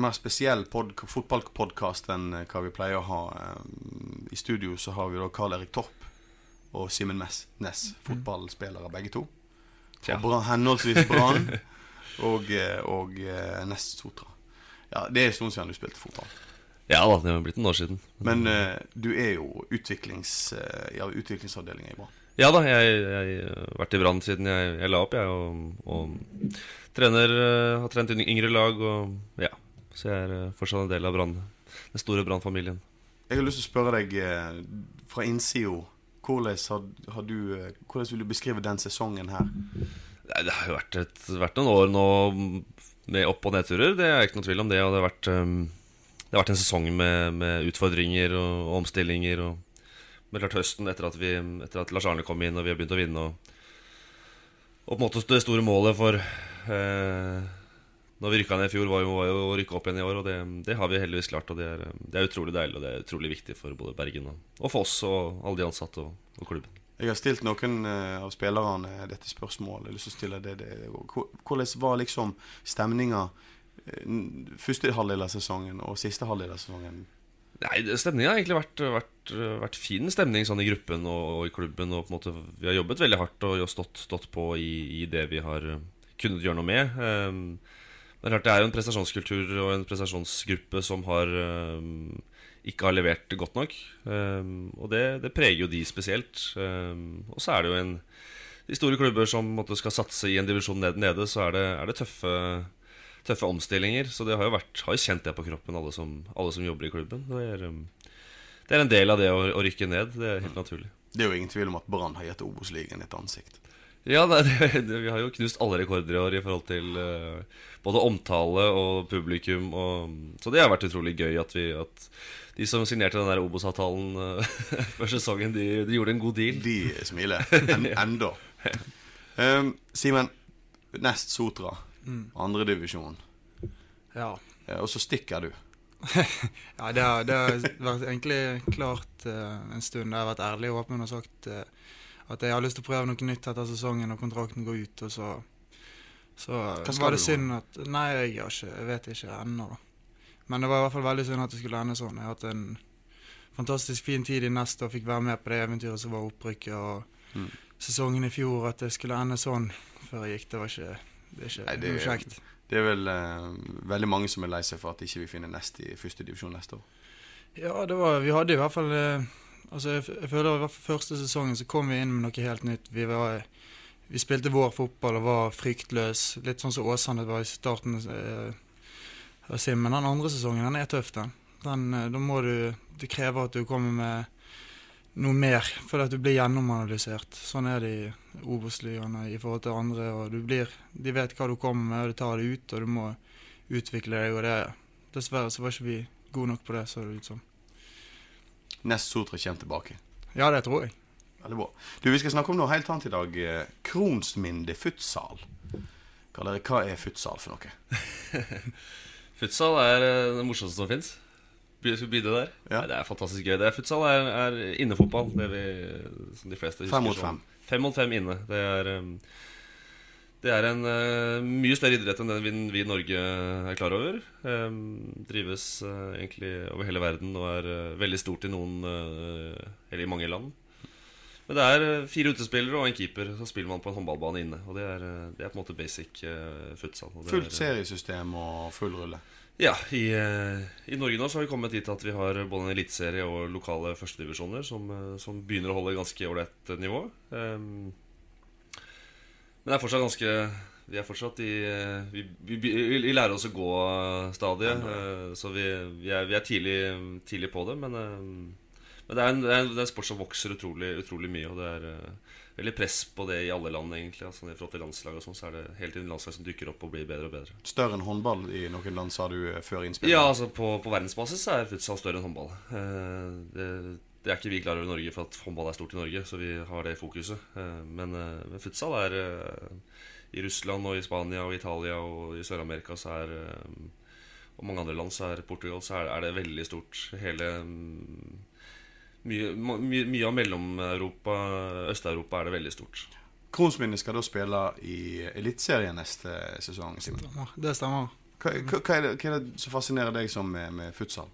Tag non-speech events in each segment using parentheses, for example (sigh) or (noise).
mer spesiell pod fotballpodkast enn eh, hva vi pleier å ha. Eh, I studio så har vi da Karl Erik Torp og Simen Mess, Næss, fotballspillere begge to. Fra Bra, henholdsvis Brann (laughs) og, eh, og Ness Sotra. Ja, det er en stund siden du spilte fotball. Ja da, det har blitt en år siden. Men uh, du er jo utviklings, uh, ja, utviklingsavdelinga i Brann. Ja da, jeg har vært i Brann siden jeg, jeg la opp, jeg. Og, og trener, uh, har trent yng- yngre lag, og ja. Så jeg er eh, fortsatt en del av brand, Den store Brann-familien. Jeg har lyst til å spørre deg eh, fra innsida hvordan, har, har du, eh, hvordan vil du beskrive den sesongen her? Det har jo vært, et, vært noen år nå med opp- og nedturer. Det er ikke noe tvil om det. Og det har vært, det har vært en sesong med, med utfordringer og, og omstillinger. Og, men klart høsten etter at, vi, etter at Lars Arne kom inn og vi har begynt å vinne og, og på en måte det store målet for eh, Når vi rykka ned i fjor, var jo, var jo å rykke opp igjen i år. Og det, det har vi heldigvis klart. Og det er, det er utrolig deilig og det er utrolig viktig for både Bergen og, og for oss og alle de ansatte og, og klubben. Jeg har stilt noen eh, av spillerne dette spørsmålet. Jeg har lyst til å stille det, det. Hvordan var liksom stemninga eh, første halvdel av sesongen og siste halvdel av sesongen? Nei, Stemninga har egentlig vært, vært, vært fin stemning sånn i gruppen og, og i klubben. Og måte, Vi har jobbet veldig hardt og stått, stått på i, i det vi har eh, kunnet gjøre noe med. Um, det er klart det er jo en prestasjonskultur og en prestasjonsgruppe som har um, ikke har levert godt nok. Um, og det, det preger jo de spesielt. Um, og så er det jo en De store klubber som måtte, skal satse i en divisjon ned, nede, så er det, er det tøffe, tøffe omstillinger. Så det har jo, vært, har kjent det på kroppen, alle som, alle som jobber i klubben. Det er, det er en del av det å, å rykke ned. Det er helt naturlig. Det er jo ingen tvil om at Brann har gitt Obos-ligaen et ansikt. Ja, nei, (laughs) det, det, vi har jo knust alle rekorder i år i forhold til uh, både omtale og publikum. Og, så det har vært utrolig gøy at, vi, at de som signerte den der Obos-avtalen uh, (laughs) før sesongen, de, de gjorde en god deal. De smiler. (laughs) En, enda. Um, Simen, nest Sotra, andredivisjon. Ja. Og så stikker du. ja det, har, det har vært egentlig klart uh, en stund. Jeg har vært ærlig og åpen og sagt eh, at jeg har lyst til å prøve noe nytt etter sesongen og kontrakten går ut. Og så, så var det synd at Nei, jeg, ikke, jeg vet ikke ennå, da. Men det var i hvert fall veldig synd at det skulle ende sånn. Jeg har hatt en fantastisk fin tid i neste og fikk være med på det eventyret som var opprykket. Og Mm. sesongen i fjor, at det skulle ende sånn før jeg gikk, det var ikke, det ikke Nei, det- noe kjekt. Det er vel uh, veldig mange som er lei seg for at ikke vi finner nest i første divisjon neste år. Ja, det var, vi hadde i hvert fall eh, Altså, jeg, jeg føler i hvert fall første sesongen så kom vi inn med noe helt nytt. Vi, var, vi spilte vår fotball og var fryktløs. Litt sånn som Åsane var i starten eh, av sin. Men den andre sesongen, den er tøff, den. den eh, da må du Det krever at du kommer med noe mer, for at du blir gjennomanalysert. Sånn er det i Obos-ligaene i forhold til andre. og du blir, De vet hva du kommer med, og du tar det ut, og du må utvikle deg. og det, Dessverre så var ikke vi gode nok på det, så det ut som. Nest Sotra kommer tilbake. Ja, det tror jeg. Veldig bra. Du, Vi skal snakke om noe helt annet i dag. Eh, Kronsminde futsal. Karl hva er futsal for noe? (laughs) Futsal er eh, det morsomste som fins. Skal vi begynne der? Ja. Nei, det er fantastisk gøy. Det er, futsal er, er innefotball. Det vi, som de fleste husker Fem mot fem. Fem mot fem inne. Det er, um, det er en uh, mye større idrett enn den vi, vi i Norge er klar over. Um, drives uh, egentlig over hele verden og er uh, veldig stort i noen Eller i mange land. Men det er fire utespillere og en keeper. Så spiller man på en håndballbane inne. Og det er, det er på en måte basic futsal. Og det Fullt er, seriesystem og full rulle. Ja, i, i, Norge nå så har vi kommet dit at vi har både en eliteserie og lokale førstedivisjoner som, som begynner å holde ganske ålreit nivå. Um, men det er fortsatt ganske Vi er fortsatt i Vi, vi, vi lærer oss å gå stadig. Uh, så vi, vi, er, vi er tidlig, tidlig, på det. Men, uh, men det, er en, det, er en, det, er en, sport som vokser utrolig, utrolig mye. Og det er veldig press på det i alle land, egentlig. Altså, I forhold til landslag og sånn, så er det hele tiden landslag som dukker opp og blir bedre og bedre. Større enn håndball i noen land, sa du eh, før innspillet? Ja, altså på, på verdensbasis er futsal større enn håndball. Eh, det, det, er ikke vi klar over i Norge for at håndball er stort i Norge, så vi har det fokuset. Eh, men, men, futsal er i Russland og i Spania og Italia og i Sør-Amerika så er og mange andre land, så er Portugal, så er, er det veldig stort. Hele mm, mye, mye, mye av Mellom-Europa, Øst-Europa, er det veldig stort. Kronsminnet skal da spille i Eliteserien neste sesong? Det stemmer. Hva, hva, hva, er det, hva, er det, som fascinerer deg som med, med futsal?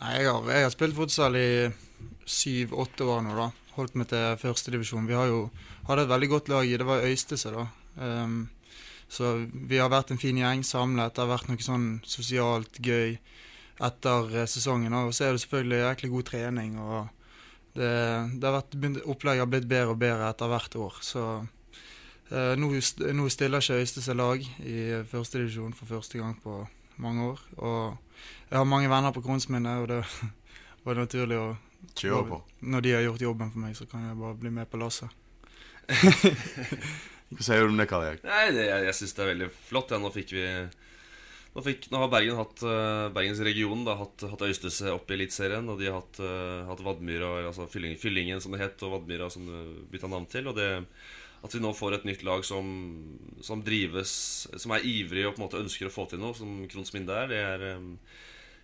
Nei, jeg har, jeg har, spilt futsal i syv-åtte år nå. da Holdt meg til førstedivisjon. Vi jo hadde et veldig godt lag i Det var Øystese, da. Um, så vi har vært en fin gjeng samlet. Det har vært noe sånn sosialt gøy etter sesongen. Og så er det selvfølgelig egentlig god trening. og det, det har vært, opplegget har blitt bedre og bedre etter hvert år. Så eh, nå, nå, stiller ikke Øystese lag i førstedivisjon for første gang på mange år. Og jeg har mange venner på Kronsminnet, og det (laughs) var naturlig å Kjøre på. Når de har gjort jobben for meg, så kan jeg bare bli med på lasset. (laughs) Hva sier du om det, Karl Erik? Nei, det, Jeg, jeg syns det er veldig flott. Ja. Nå fikk vi nå, fikk, nå, har Bergen hatt, uh, Bergens da, hatt, hatt Øystese opp i Eliteserien. Og de har hatt, uh, hatt Vadmyra, altså Fylling, Fyllingen som det het, og Vadmyra som det bytta navn til. Og det, at vi nå får et nytt lag som, som drives Som er ivrig og på en måte ønsker å få til noe, som Krohns Minde er, det er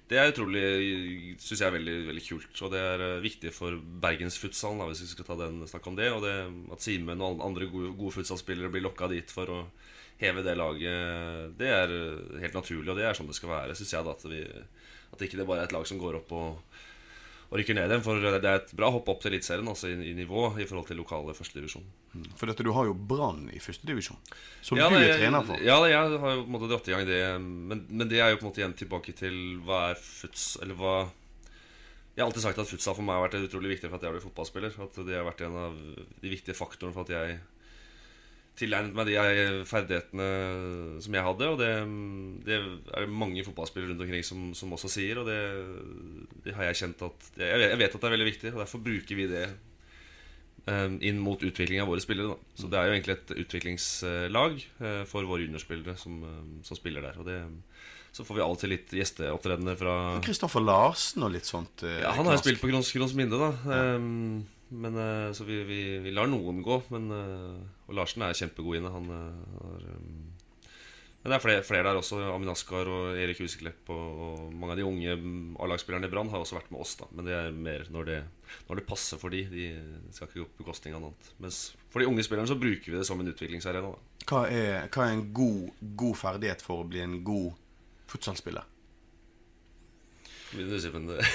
det er utrolig synes jeg er veldig, veldig kult. Og det er uh, viktig for bergensfutsalen, hvis vi skal ta den, snakke om det. Og det, at Simen og andre gode, gode futsalspillere blir lokka dit for å heve det laget, det er helt naturlig, og det er sånn det skal være, syns jeg. da At, vi, at ikke det bare er et lag som går opp og, og rykker ned igjen. For det er et bra hopp opp til Eliteserien, altså i, i, nivå, i forhold til lokale førstedivisjon. Mm. For dette, du har jo Brann i førstedivisjon, som ja, du er trener for. Ja, jeg har jo på en måte dratt i gang det. Men, men, det er jo på en måte igjen tilbake til hva er futs... Eller hva jeg har alltid sagt at futsal for meg har vært utrolig viktig for at jeg ble fotballspiller. At det har vært en av de viktige faktorene for at jeg tilegnet meg de ferdighetene som jeg hadde. Og det, det er det mange fotballspillere rundt omkring som, som også sier. Og det, det, har jeg kjent at jeg, jeg, vet at det er veldig viktig, og derfor bruker vi det um, inn mot utvikling av våre spillere. Da. Så det er jo egentlig et utviklingslag uh, for våre juniorspillere som, um, som spiller der. Og det så får vi alltid litt gjesteopptredener fra Kristoffer Larsen og litt sånt. Ja, Han har jo spilt på Grons, Grons Minde, da. Ja. Um, men, uh, så vi, vi, vi, lar noen gå. Men, uh, og Larsen er kjempegod inne. Han har um, men det er flere, flere, der også. Amin Askar og Erik Huseklepp og, og, mange av de unge A-lagsspillerne i Brann har også vært med oss. da Men det er mer når det, når det passer for de De skal ikke gå på bekostning av noe annet. Mens for de unge spillerne så bruker vi det som en utviklingsarena. Hva er, hva er en god, god, ferdighet for å bli en god futsalspiller?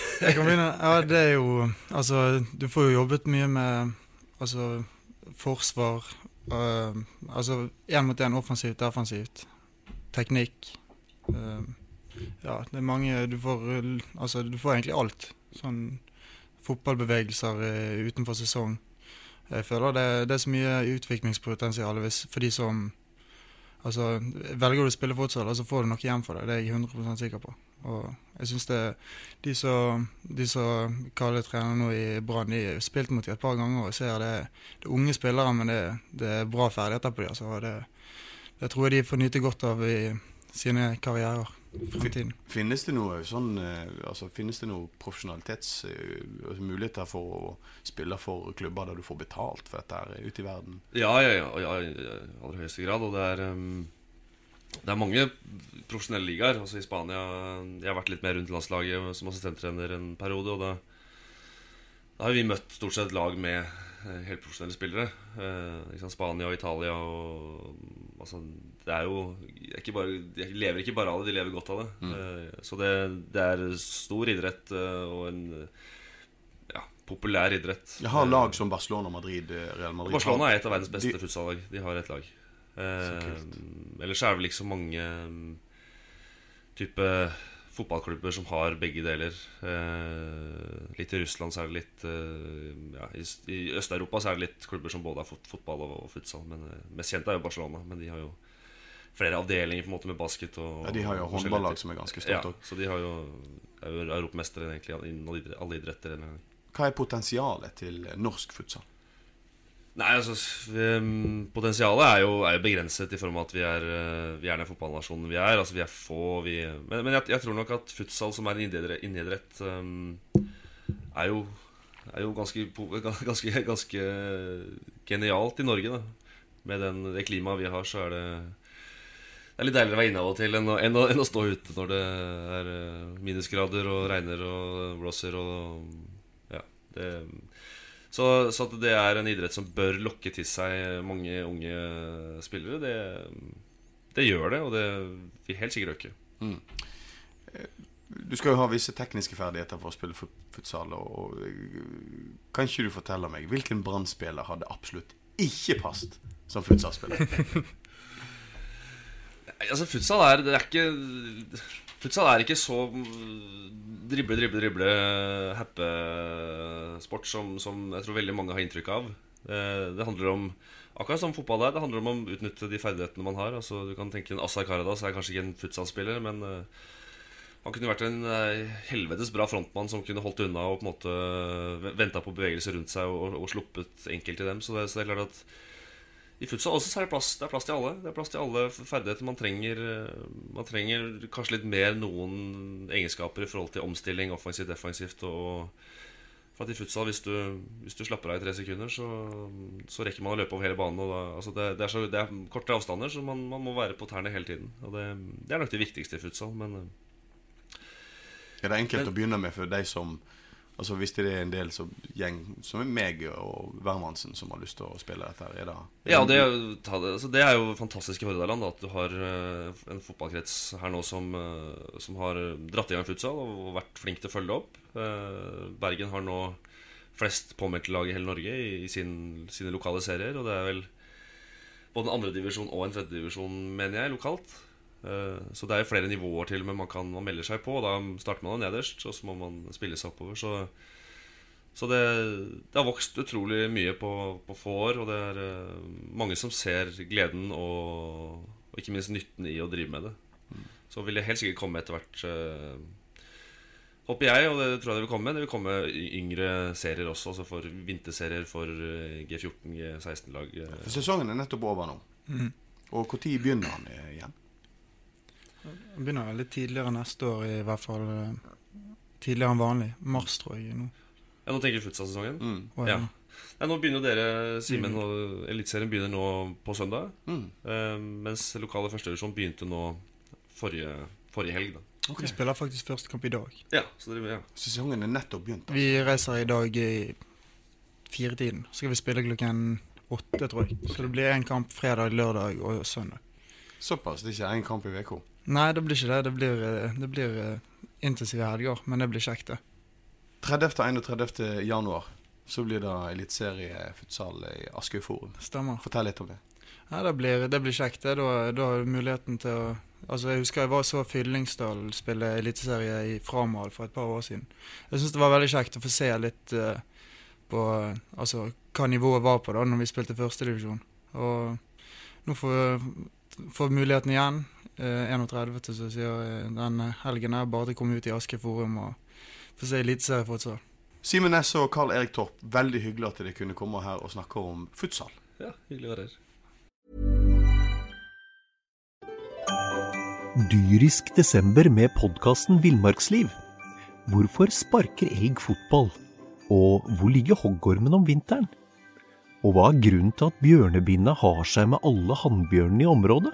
(laughs) Jeg kan begynne. Ja, det er jo Altså, du får jo jobbet mye med Altså forsvar. Uh, altså én mot én offensivt, defensivt. Teknikk. Uh, ja, det er mange Du får Altså, du får egentlig alt. Sånn fotballbevegelser uh, utenfor sesong. Jeg føler det, det er så mye utviklingspotensial for de som Altså, velger du å spille fotball, så får du noe igjen for det. Det er jeg 100 sikker på. Og jeg syns det De som kaller trener nå i Brann, de har spilt mot dem et par ganger og ser det, det er unge spillere, men det, det er bra ferdigheter på dem. Altså, det, det tror jeg de får nyte godt av i sine karrierer. Fremtiden. Finnes det noe sånn eh, altså, Finnes det noe profesjonalitetsmuligheter for å spille for klubber der du får betalt for dette her ute i verden? Ja, ja, ja, ja i aller høyeste grad. Og det er um det er mange profesjonelle ligaer. Altså I Spania Jeg har vært litt mer rundt landslaget som assistenttrener en periode. Og da, da har vi møtt stort sett lag med helprofesjonelle helt profesjonelle spillere. Eh, Spania og Italia og altså, Det er jo ikke bare, De lever ikke bare av det, de lever godt av det. Mm. Eh, så det, det, er stor idrett eh, og en ja, populær idrett. Jeg har lag som Barcelona, Madrid, Real Madrid. Barcelona er et av verdens beste futsallag. De har et lag. Eh, ellers er det vel ikke så mange mm, type fotballklubber som har begge deler. Eh, litt i Russland så er det litt eh, ja, I, i Øst-Europa så er det litt klubber som både har fot fotball og, og futsal. Men eh, Mest kjent er jo Barcelona, men de har jo flere avdelinger på en måte med basket. Og, Ja, de har jo håndballag som er ganske stort Ja, så de har jo, er jo europamestere egentlig innen alle idretter. Hva er potensialet til norsk futsal? Nei, altså Potensialet er jo, er jo begrenset i form av at vi er, eh, vi er den fotballnasjonen vi er. Altså Vi er få vi, Men, men jeg, jeg tror nok at futsal som er en innidrett, ehm, er jo er jo (laughs) ganske, ganske, ganske genialt i Norge. da Med den, det klimaet vi har, så er det Det er litt deiligere å være inne av og til enn å, enn å, enn å stå ute når det er eh, minusgrader og regner og blåser og Ja. det så, så at det er en idrett som bør lokke til seg mange unge spillere, det, det gjør det, og det vil helt sikkert øke. Du skal jo ha visse tekniske ferdigheter for å spille futsal. Og, og, kan ikke du fortelle meg hvilken brann hadde absolutt ikke passet som futsalspiller? (laughs) Altså, futsal er, det er ikke Futsal er ikke så drible, drible, drible happesport som, som jeg tror veldig mange har inntrykk av. Det, det handler om Akkurat som fotball er, det handler om å utnytte de ferdighetene man har. Altså, du kan tenke en Assa Karadas er kanskje ikke en futsalspiller, men eh, han kunne vært en eh, helvetes bra frontmann som kunne holdt unna og på en måte venta på bevegelser rundt seg og, og sluppet enkelt i dem. Så det, så det er klart at i futsal også så er det plass, det er plass til alle. Det er plass til alle ferdigheter. Man trenger, eh, man trenger kanskje litt mer noen egenskaper i forhold til omstilling, offensivt, defensivt. Og for at i futsal, hvis du, hvis du slapper av i tre sekunder, så, så rekker man å løpe over hele banen. Da, altså det, det, er så, det er korte avstander, så man, man må være på tærne hele tiden. Og det, det er nok det viktigste i futsal. Men eh, Er det enkelt å begynne med for deg som Altså Hvis det er en del som, gjeng som er meg og Wermansen som har lyst til å spille dette, her, er det Ja, det, ta det, altså det er jo fantastisk i Hordaland at du har eh, en fotballkrets her nå som, eh, som har dratt i gang futsal og vært flink til å følge opp. Eh, Bergen har nå flest påmeldte lag i hele Norge i, i sin, sine lokale serier. Og det er vel både en andredivisjon og en tredjedivisjon, mener jeg, lokalt. Eh, Så det er flere nivåer til, men man kan man melder seg på. Da starter man nederst, og så må man spille seg oppover. Så, så det, det har vokst utrolig mye på, på få år, og det er eh, mange som ser gleden og, og ikke minst nytten i å drive med det. Så vil det helt sikkert komme etter hvert, eh, håper jeg, og det tror jeg det vil komme. Det vil komme yngre serier også, altså for vinterserier for eh, G14, G16-lag. eh. For sesongen er nettopp over nå. Mm. Og når begynner han igjen? Det begynner litt tidligere neste år, i hvert fall. eh, Tidligere enn vanlig. Mars, tror jeg. nå. Ja, nå tenker du futsal-sesongen? Mm. Oh, Ja. ja. Nei, nå begynner jo dere, Simen, og Eliteserien begynner nå på søndag. Mm. Eh, mens lokale førstedivisjon begynte nå forrige, forrige helg. da Vi spiller faktisk første kamp i dag. Ja, så dere, ja. Sesongen er nettopp begynt. Altså. Vi reiser i dag i firetiden. Så skal vi spille klokken åtte, tror jeg. Så det blir én kamp fredag, lørdag og søndag. Såpass. Det er ikke én kamp i uka. Nei, det blir ikke det. Det blir, eh, det blir eh, intensive helger, men det blir kjekt, det. 30. og 31. januar så blir det eliteserie futsal i Askøy Forum. Stemmer. Fortell litt om det. Ja, det blir, det blir kjekt. det. Da, da har du muligheten til å Altså, Jeg husker jeg var så Fyllingsdal spille eliteserie i Framal for et par år siden. Jeg syns det var veldig kjekt å få se litt uh, på altså, hva nivået var på da når vi spilte førstedivisjon. Og nå får vi muligheten igjen. Eh, 31. til så sier jeg den helgen er bare til å komme ut i Aske Forum og få se eliteseriefutsal. Simen Næss og Karl Erik Torp, veldig hyggelig at dere kunne komme her og snakke om futsal. ja, hyggelig å være her. Dyrisk desember med podkasten Villmarksliv. Hvorfor sparker elg fotball? Og hvor ligger hoggormen om vinteren? Og hva er grunnen til at bjørnebinna har seg med alle hannbjørnene i området?